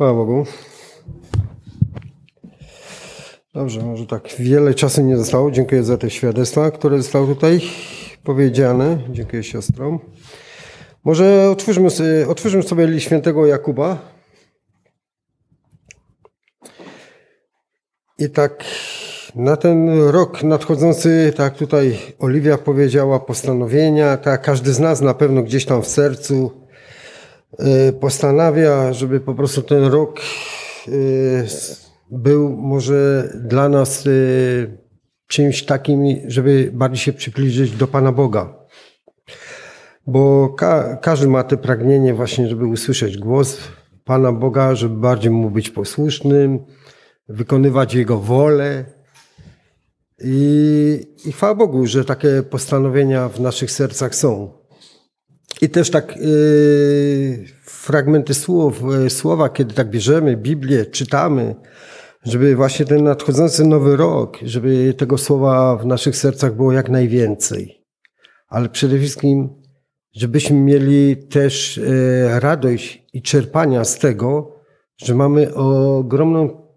Chwała Bogu. Dobrze, może tak wiele czasu nie zostało. Dziękuję za te świadectwa, które zostały tutaj powiedziane. Dziękuję siostrom. Może otwórzmy, sobie- otwórzmy sobie świętego Jakuba. I tak na ten rok nadchodzący, tak tutaj Oliwia powiedziała, postanowienia, tak każdy z nas na pewno gdzieś tam w sercu postanawia, żeby po prostu ten rok y, był może dla nas y, czymś takim, żeby bardziej się przybliżyć do Pana Boga. Bo ka każdy ma te pragnienie właśnie, żeby usłyszeć głos Pana Boga, żeby bardziej mu być posłusznym, wykonywać Jego wolę. I, I chwała Bogu, że takie postanowienia w naszych sercach są. I też tak yy, fragmenty słów, yy, słowa, kiedy tak bierzemy Biblię, czytamy, żeby właśnie ten nadchodzący nowy rok, żeby tego słowa w naszych sercach było jak najwięcej. Ale przede wszystkim, żebyśmy mieli też yy, radość i czerpania z tego, że mamy ogromną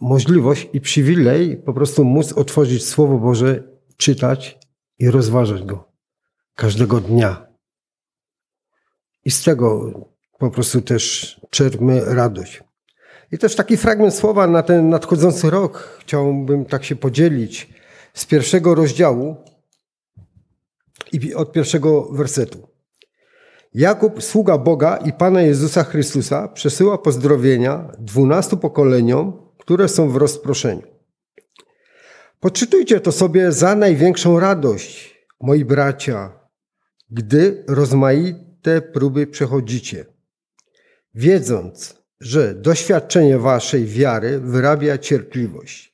możliwość i przywilej po prostu móc otworzyć Słowo Boże, czytać i rozważać go każdego dnia. I z tego po prostu też czerpmy radość. I też taki fragment słowa na ten nadchodzący rok chciałbym tak się podzielić z pierwszego rozdziału i od pierwszego wersetu. Jakub, sługa Boga i Pana Jezusa Chrystusa, przesyła pozdrowienia dwunastu pokoleniom, które są w rozproszeniu. Poczytujcie to sobie za największą radość, moi bracia, gdy rozmaite próby przechodzicie, wiedząc, że doświadczenie waszej wiary wyrabia cierpliwość.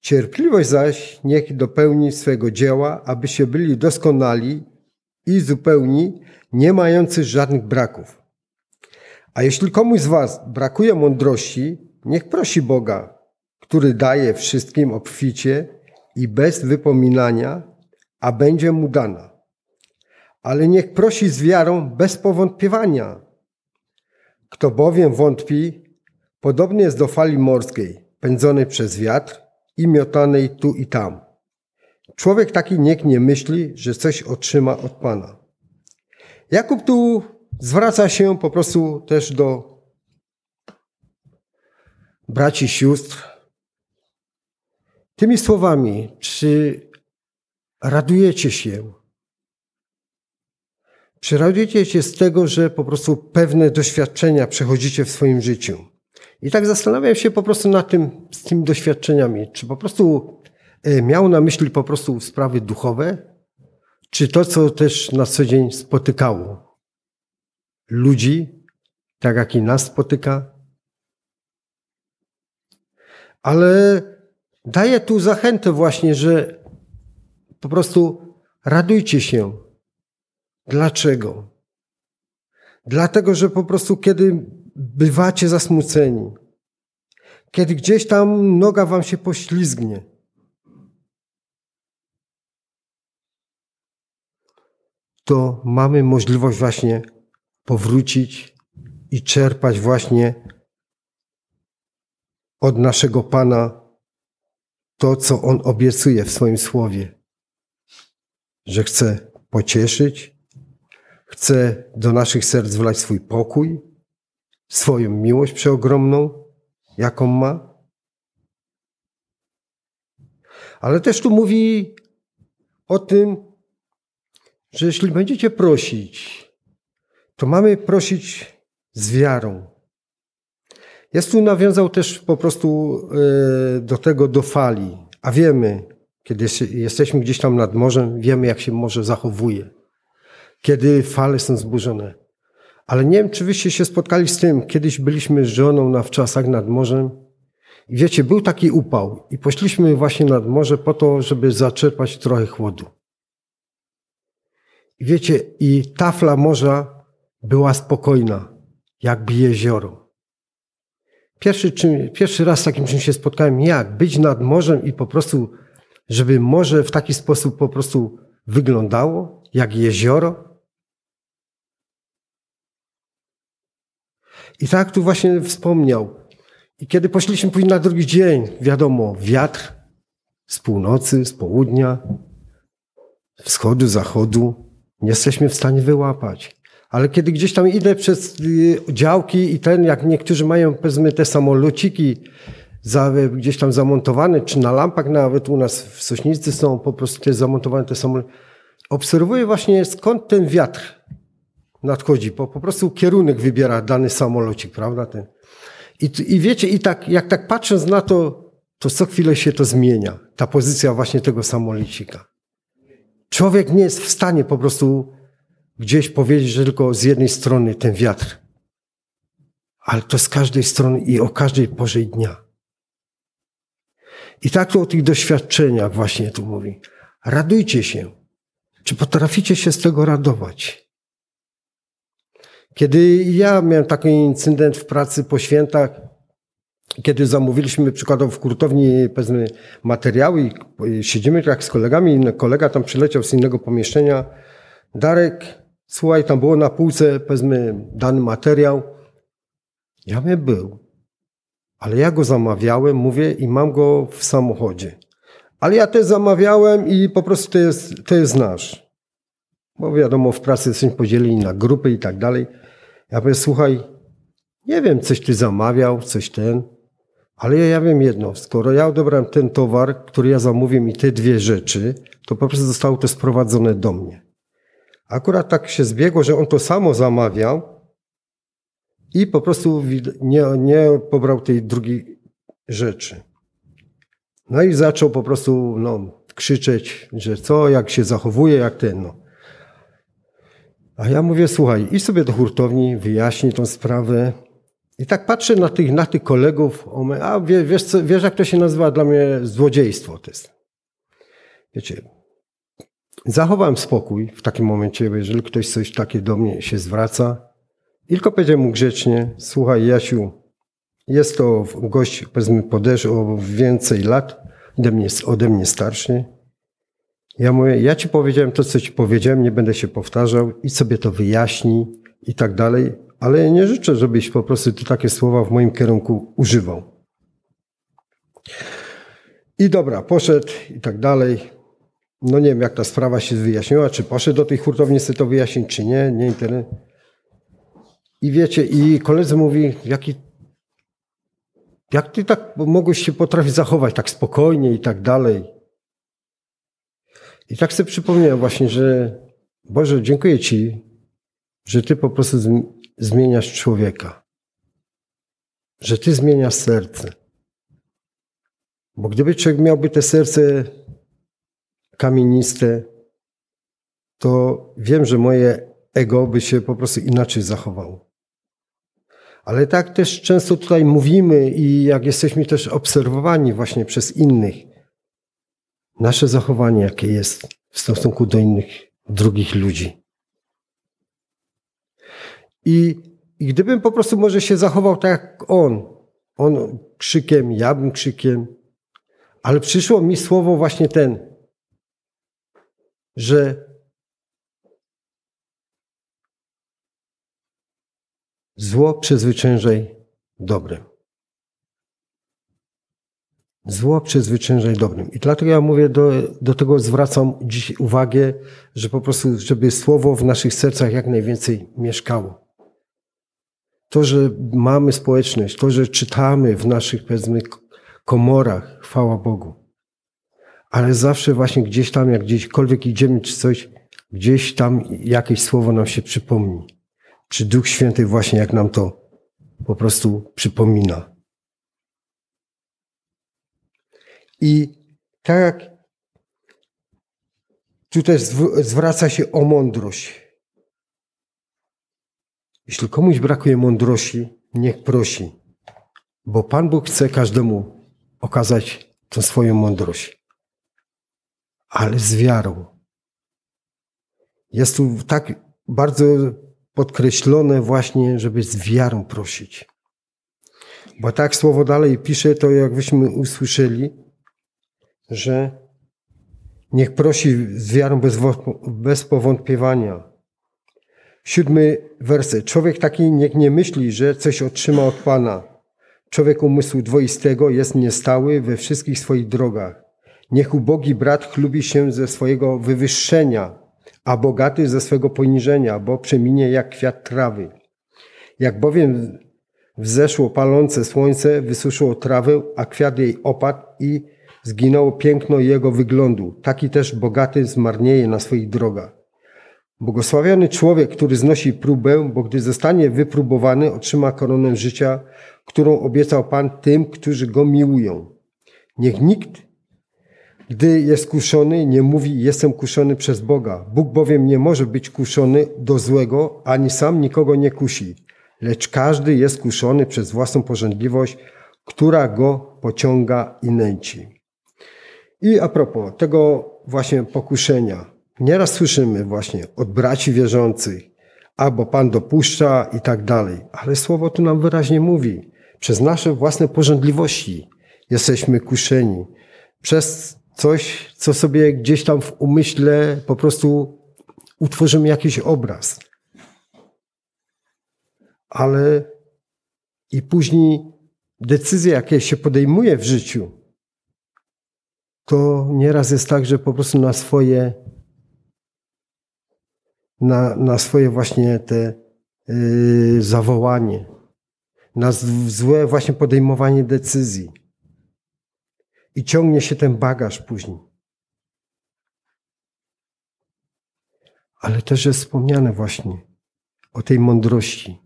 Cierpliwość zaś niech dopełni swego dzieła, abyście byli doskonali i zupełni, nie mający żadnych braków. A jeśli komuś z was brakuje mądrości, niech prosi Boga, który daje wszystkim obficie i bez wypominania, a będzie mu dana. Ale niech prosi z wiarą bez powątpiewania. Kto bowiem wątpi, podobnie jest do fali morskiej, pędzonej przez wiatr i miotanej tu i tam. Człowiek taki niech nie myśli, że coś otrzyma od Pana. Jakub tu zwraca się po prostu też do braci, sióstr, tymi słowami, czy radujecie się? Czy radujecie się z tego, że po prostu pewne doświadczenia przechodzicie w swoim życiu? I tak zastanawiam się po prostu nad tym, z tymi doświadczeniami. Czy po prostu e, miał na myśli po prostu sprawy duchowe, czy to, co też na co dzień spotykało ludzi, tak jak i nas spotyka? Ale daję tu zachętę właśnie, że po prostu radujcie się. Dlaczego? Dlatego, że po prostu kiedy bywacie zasmuceni, kiedy gdzieś tam noga wam się poślizgnie, to mamy możliwość właśnie powrócić i czerpać właśnie od naszego Pana to, co On obiecuje w swoim słowie, że chce pocieszyć, chce do naszych serc wlać swój pokój, swoją miłość przeogromną, jaką ma. Ale też tu mówi o tym, że jeśli będziecie prosić, to mamy prosić z wiarą. Jest tu nawiązał też po prostu e, do tego, do fali. A wiemy, kiedy jesteśmy gdzieś tam nad morzem, wiemy, jak się morze zachowuje. Kiedy fale są zburzone. Ale nie wiem, czy wyście się spotkali z tym. Kiedyś byliśmy z żoną na wczasach nad morzem. I wiecie, był taki upał. I poszliśmy właśnie nad morze po to, żeby zaczerpać trochę chłodu. I wiecie, i tafla morza była spokojna, jakby jezioro. Pierwszy, czym, pierwszy raz z takim czymś się spotkałem, jak być nad morzem i po prostu, żeby morze w taki sposób po prostu wyglądało, jak jezioro. I tak tu właśnie wspomniał. I kiedy poszliśmy później na drugi dzień, wiadomo, wiatr z północy, z południa, wschodu, zachodu, nie jesteśmy w stanie wyłapać. Ale kiedy gdzieś tam idę przez y, działki i ten, jak niektórzy mają powiedzmy te samolociki za, gdzieś tam zamontowane, czy na lampach nawet u nas w Sośnicy są po prostu te zamontowane te samoloty. Obserwuję właśnie skąd ten wiatr nadchodzi, bo po prostu kierunek wybiera dany samolocik, prawda? Ten. I, I wiecie, i tak, jak tak patrząc na to, to co chwilę się to zmienia. Ta pozycja właśnie tego samolocika. Człowiek nie jest w stanie po prostu gdzieś powiedzieć, że tylko z jednej strony ten wiatr. Ale to z każdej strony i o każdej porze dnia. I tak to o tych doświadczeniach właśnie tu mówi. Radujcie się. Czy potraficie się z tego radować? Kiedy ja miałem taki incydent w pracy po świętach, kiedy zamówiliśmy przykładowo w kurtowni powiedzmy materiały i siedzimy jak z kolegami, kolega tam przyleciał z innego pomieszczenia, Darek, słuchaj, tam było na półce powiedzmy dany materiał. Ja mnie był, ale ja go zamawiałem, mówię i mam go w samochodzie. Ale ja też zamawiałem i po prostu to jest, to jest nasz. Bo wiadomo, w pracy jesteśmy podzieleni na grupy i tak dalej. Ja powiem, słuchaj, nie wiem, coś ty zamawiał, coś ten, ale ja wiem jedno, skoro ja odebrałem ten towar, który ja zamówiłem i te dwie rzeczy, to po prostu zostało to sprowadzone do mnie. Akurat tak się zbiegło, że on to samo zamawiał i po prostu nie, nie pobrał tej drugiej rzeczy. No i zaczął po prostu no, krzyczeć, że co, jak się zachowuje, jak ten. No. A ja mówię, słuchaj, idź sobie do hurtowni, wyjaśnij tą sprawę. I tak patrzę na tych, na tych kolegów, a wiesz, co, wiesz, jak to się nazywa dla mnie złodziejstwo to jest. Wiecie, zachowałem spokój w takim momencie, jeżeli ktoś coś takie do mnie się zwraca. Tylko powiedziałem mu grzecznie, słuchaj Jasiu, jest to gość, powiedzmy, podeszł o więcej lat, ode mnie, ode mnie starszy. Ja mówię, ja ci powiedziałem to, co ci powiedziałem, nie będę się powtarzał i sobie to wyjaśnij i tak dalej, ale nie życzę, żebyś po prostu ty takie słowa w moim kierunku używał. I dobra, poszedł i tak dalej. No nie wiem, jak ta sprawa się wyjaśniła, czy poszedł do tej hurtowni sobie to wyjaśnić, czy nie, nie internet. I wiecie, i koledzy mówi, jaki, jak ty tak mogłeś się potrafić zachować tak spokojnie i tak dalej. I tak sobie przypomniałem właśnie, że Boże, dziękuję Ci, że Ty po prostu zmieniasz człowieka. Że Ty zmieniasz serce. Bo gdyby człowiek miałby te serce kamieniste, to wiem, że moje ego by się po prostu inaczej zachowało. Ale tak też często tutaj mówimy i jak jesteśmy też obserwowani właśnie przez innych, nasze zachowanie, jakie jest w stosunku do innych, drugich ludzi. I, I gdybym po prostu może się zachował tak jak on, on krzykiem, ja bym krzykiem, ale przyszło mi słowo właśnie ten, że zło przezwyciężaj dobrem. Zło przezwyciężaj dobrym. I dlatego ja mówię, do, do tego zwracam dziś uwagę, że po prostu, żeby słowo w naszych sercach jak najwięcej mieszkało. To, że mamy społeczność, to, że czytamy w naszych, powiedzmy, komorach, chwała Bogu. Ale zawsze właśnie gdzieś tam, jak gdzieśkolwiek idziemy czy coś, gdzieś tam jakieś słowo nam się przypomni. Czy Duch Święty właśnie jak nam to po prostu przypomina. I tak jak tutaj zwraca się o mądrość. Jeśli komuś brakuje mądrości, niech prosi, bo Pan Bóg chce każdemu okazać tę swoją mądrość, ale z wiarą. Jest tu tak bardzo podkreślone właśnie, żeby z wiarą prosić. Bo tak słowo dalej pisze, to jakbyśmy usłyszeli, że niech prosi z wiarą bez, bez powątpiewania. Siódmy werset. Człowiek taki niech nie myśli, że coś otrzyma od Pana. Człowiek umysłu dwoistego jest niestały we wszystkich swoich drogach. Niech ubogi brat chlubi się ze swojego wywyższenia, a bogaty ze swego poniżenia, bo przeminie jak kwiat trawy. Jak bowiem wzeszło palące słońce, wysuszyło trawę, a kwiat jej opadł i zginęło piękno jego wyglądu. Taki też bogaty zmarnieje na swoich drogach. Błogosławiony człowiek, który znosi próbę, bo gdy zostanie wypróbowany, otrzyma koronę życia, którą obiecał Pan tym, którzy go miłują. Niech nikt, gdy jest kuszony, nie mówi: Jestem kuszony przez Boga. Bóg bowiem nie może być kuszony do złego, ani sam nikogo nie kusi, lecz każdy jest kuszony przez własną pożądliwość, która go pociąga i nęci. I a propos tego właśnie pokuszenia. Nieraz słyszymy właśnie od braci wierzących, albo Pan dopuszcza i tak dalej, ale słowo tu nam wyraźnie mówi, przez nasze własne porządliwości jesteśmy kuszeni, przez coś, co sobie gdzieś tam w umyśle po prostu utworzymy jakiś obraz. Ale i później decyzje, jakie się podejmuje w życiu, to nieraz jest tak, że po prostu na swoje na, na swoje właśnie te yy, zawołanie, na złe właśnie podejmowanie decyzji. I ciągnie się ten bagaż później. Ale też jest wspomniane właśnie o tej mądrości.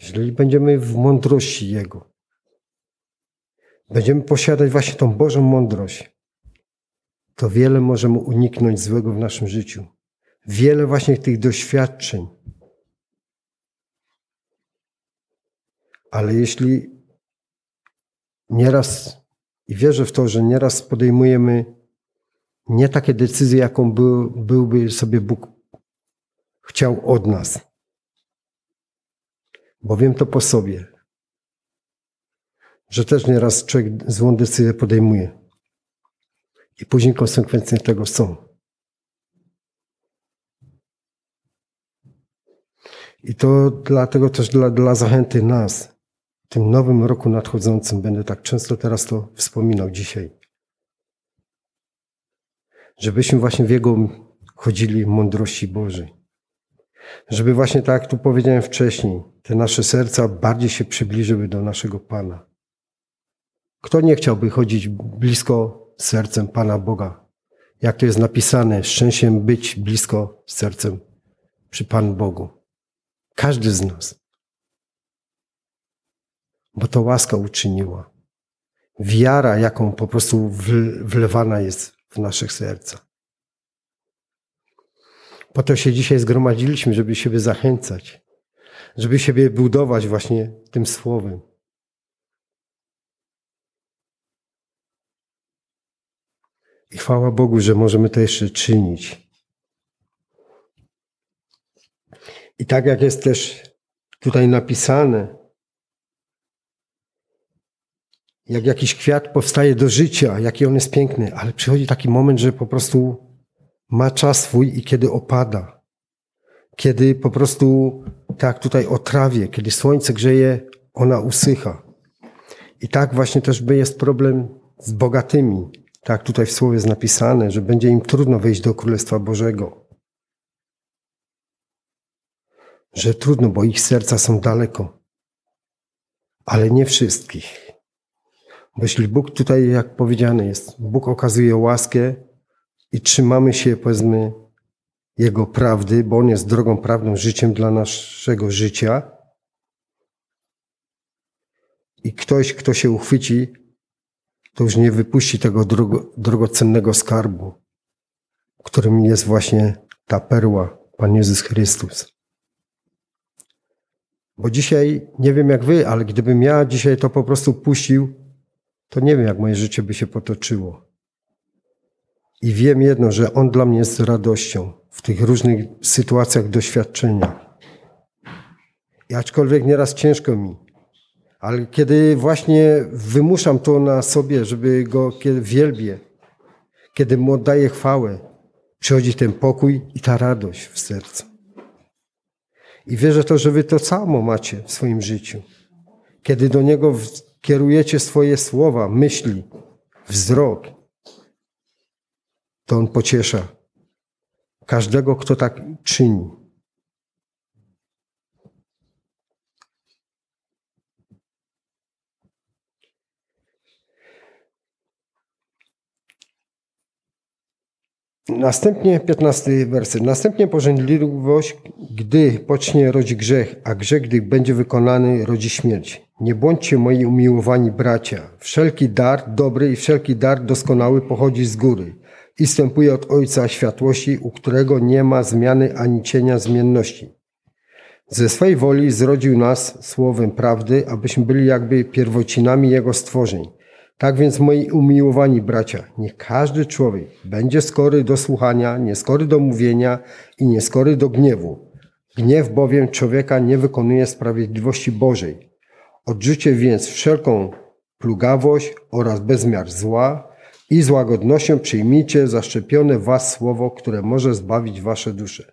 Jeżeli będziemy w mądrości Jego, będziemy posiadać właśnie tą Bożą mądrość, to wiele możemy uniknąć złego w naszym życiu. Wiele właśnie tych doświadczeń. Ale jeśli nieraz, i wierzę w to, że nieraz podejmujemy nie takie decyzje, jaką był, byłby sobie Bóg chciał od nas. Bo wiem to po sobie, że też nieraz człowiek złą decyzję podejmuje. I później konsekwencje tego są. I to dlatego też dla, dla zachęty nas, w tym nowym roku nadchodzącym, będę tak często teraz to wspominał dzisiaj, żebyśmy właśnie w Jego chodzili w mądrości Bożej. Żeby właśnie tak jak tu powiedziałem wcześniej, te nasze serca bardziej się przybliżyły do naszego Pana. Kto nie chciałby chodzić blisko sercem Pana Boga. Jak to jest napisane, szczęściem być blisko sercem przy Panu Bogu. Każdy z nas. Bo to łaska uczyniła. Wiara, jaką po prostu wlewana jest w naszych sercach. Po to się dzisiaj zgromadziliśmy, żeby siebie zachęcać, żeby siebie budować właśnie tym słowem. I chwała Bogu, że możemy to jeszcze czynić. I tak jak jest też tutaj napisane, jak jakiś kwiat powstaje do życia, jaki on jest piękny, ale przychodzi taki moment, że po prostu ma czas swój i kiedy opada. Kiedy po prostu, tak tutaj o trawie, kiedy słońce grzeje, ona usycha. I tak właśnie też jest problem z bogatymi, tak tutaj w słowie jest napisane, że będzie im trudno wejść do Królestwa Bożego. Że trudno, bo ich serca są daleko. Ale nie wszystkich. Bo jeśli Bóg tutaj, jak powiedziane jest, Bóg okazuje łaskę i trzymamy się, powiedzmy, Jego prawdy, bo On jest drogą, prawdą, życiem dla naszego życia. I ktoś, kto się uchwyci to już nie wypuści tego drogo, drogocennego skarbu, którym jest właśnie ta perła, Pan Jezus Chrystus. Bo dzisiaj, nie wiem jak wy, ale gdybym ja dzisiaj to po prostu puścił, to nie wiem jak moje życie by się potoczyło. I wiem jedno, że On dla mnie jest radością w tych różnych sytuacjach doświadczenia. I aczkolwiek nieraz ciężko mi, ale kiedy właśnie wymuszam to na sobie, żeby go wielbię, kiedy mu oddaję chwałę, przychodzi ten pokój i ta radość w sercu. I wierzę to, że wy to samo macie w swoim życiu. Kiedy do Niego kierujecie swoje słowa, myśli, wzrok, to On pociesza każdego, kto tak czyni. Następnie 15 werset. Następnie pożędliwość, gdy pocznie, rodzi grzech, a grzech, gdy będzie wykonany, rodzi śmierć. Nie bądźcie moi umiłowani bracia. Wszelki dar dobry i wszelki dar doskonały pochodzi z góry i wstępuje od Ojca światłości, u którego nie ma zmiany ani cienia zmienności. Ze swej woli zrodził nas słowem prawdy, abyśmy byli jakby pierwocinami Jego stworzeń. Tak więc, moi umiłowani bracia, niech każdy człowiek będzie skory do słuchania, nieskory do mówienia i nieskory do gniewu. Gniew bowiem człowieka nie wykonuje sprawiedliwości Bożej. Odrzucie więc wszelką plugawość oraz bezmiar zła i z łagodnością przyjmijcie zaszczepione was słowo, które może zbawić wasze dusze.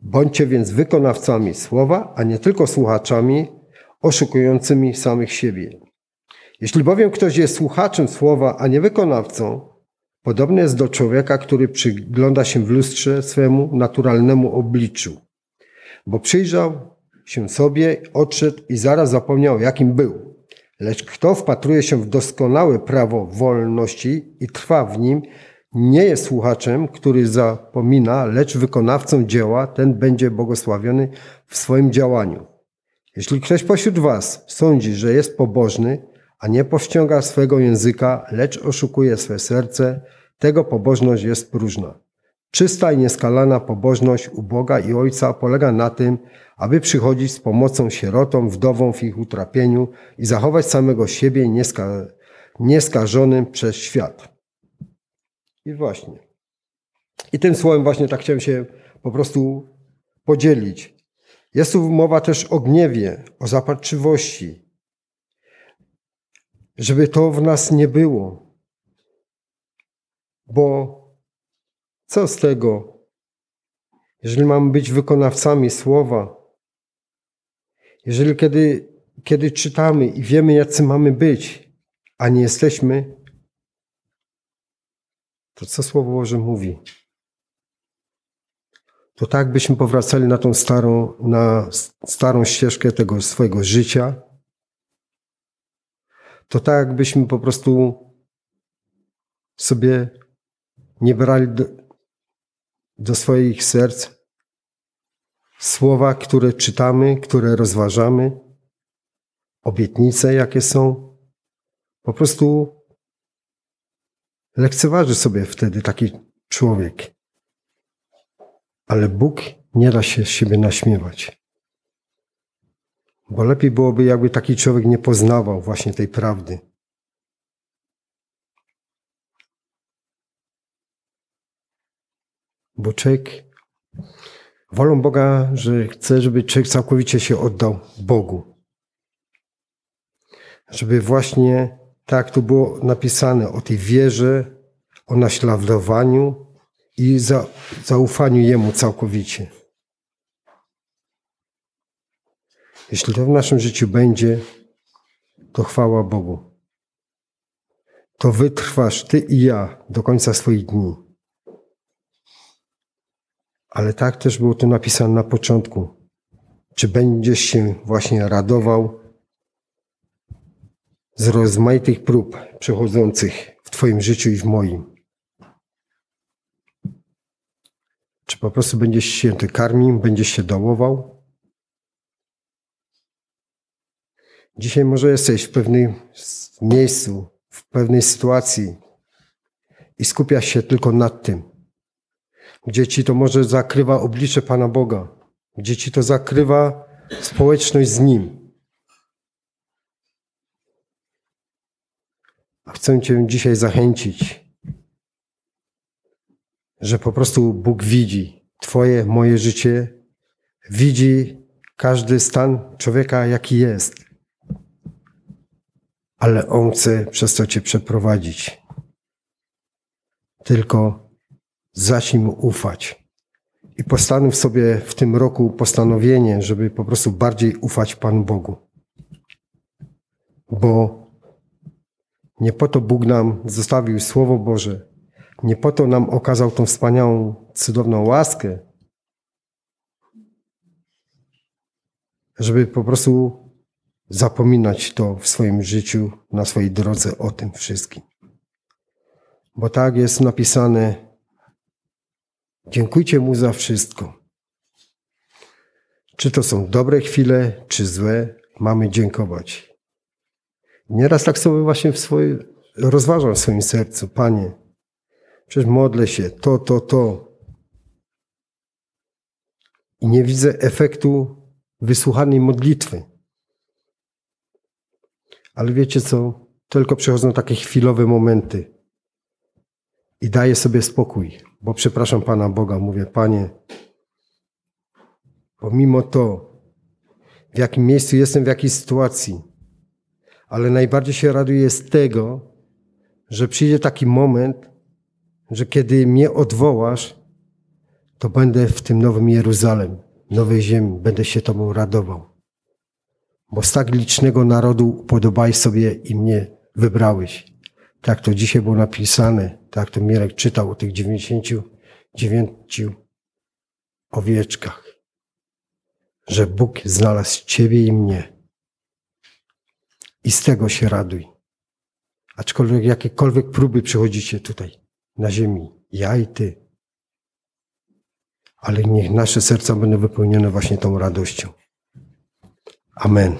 Bądźcie więc wykonawcami słowa, a nie tylko słuchaczami oszukującymi samych siebie. Jeśli bowiem ktoś jest słuchaczem słowa, a nie wykonawcą, podobny jest do człowieka, który przygląda się w lustrze swemu naturalnemu obliczu. Bo przyjrzał się sobie, odszedł i zaraz zapomniał, jakim był. Lecz kto wpatruje się w doskonałe prawo wolności i trwa w nim, nie jest słuchaczem, który zapomina, lecz wykonawcą dzieła, ten będzie błogosławiony w swoim działaniu. Jeśli ktoś pośród Was sądzi, że jest pobożny, a nie powściąga swego języka, lecz oszukuje swe serce, tego pobożność jest próżna. Czysta i nieskalana pobożność u Boga i Ojca polega na tym, aby przychodzić z pomocą sierotom, wdowom w ich utrapieniu i zachować samego siebie nieska, nieskażonym przez świat. I właśnie. I tym słowem właśnie tak chciałem się po prostu podzielić. Jest tu mowa też o gniewie, o zapatrzywości, żeby to w nas nie było. Bo co z tego, jeżeli mamy być wykonawcami słowa, jeżeli kiedy, kiedy czytamy i wiemy, jacy mamy być, a nie jesteśmy, to co Słowo Boże mówi? To tak byśmy powracali na tą starą, na starą ścieżkę tego swojego życia, to tak jakbyśmy po prostu sobie nie brali do, do swoich serc słowa, które czytamy, które rozważamy, obietnice, jakie są. Po prostu lekceważy sobie wtedy taki człowiek. Ale Bóg nie da się z siebie naśmiewać. Bo lepiej byłoby, jakby taki człowiek nie poznawał właśnie tej prawdy. Bo człowiek, wolą Boga, że chce, żeby człowiek całkowicie się oddał Bogu. Żeby właśnie tak tu było napisane o tej wierze, o naśladowaniu i za, zaufaniu Jemu całkowicie. Jeśli to w naszym życiu będzie, to chwała Bogu. To wytrwasz Ty i ja do końca swoich dni. Ale tak też było to napisane na początku. Czy będziesz się właśnie radował z rozmaitych prób przechodzących w Twoim życiu i w moim? Czy po prostu będziesz się ty karmił, będziesz się dołował? Dzisiaj może jesteś w pewnym miejscu, w pewnej sytuacji i skupiasz się tylko nad tym, gdzie ci to może zakrywa oblicze Pana Boga, gdzie ci to zakrywa społeczność z Nim. A chcę Cię dzisiaj zachęcić, że po prostu Bóg widzi Twoje, moje życie, widzi każdy stan człowieka, jaki jest ale On chce przez to Cię przeprowadzić. Tylko zacznij mu ufać. I postanów sobie w tym roku postanowienie, żeby po prostu bardziej ufać Panu Bogu. Bo nie po to Bóg nam zostawił Słowo Boże, nie po to nam okazał tą wspaniałą, cudowną łaskę, żeby po prostu zapominać to w swoim życiu, na swojej drodze o tym wszystkim. Bo tak jest napisane, dziękujcie Mu za wszystko. Czy to są dobre chwile, czy złe, mamy dziękować. Nieraz tak sobie właśnie w swoje, rozważam w swoim sercu, Panie, przecież modlę się, to, to, to. I nie widzę efektu wysłuchanej modlitwy. Ale wiecie co? Tylko przychodzą takie chwilowe momenty. I daję sobie spokój, bo przepraszam Pana Boga, mówię, Panie, pomimo to, w jakim miejscu jestem, w jakiej sytuacji, ale najbardziej się raduję z tego, że przyjdzie taki moment, że kiedy mnie odwołasz, to będę w tym nowym Jeruzalem, nowej ziemi, będę się Tobą radował. Bo z tak licznego narodu podobaj sobie i mnie wybrałeś. Tak to dzisiaj było napisane, tak to Mirek czytał o tych 99 owieczkach, że Bóg znalazł Ciebie i mnie. I z tego się raduj. Aczkolwiek jakiekolwiek próby przychodzicie tutaj na ziemi, ja i Ty. Ale niech nasze serca będą wypełnione właśnie tą radością. Amen.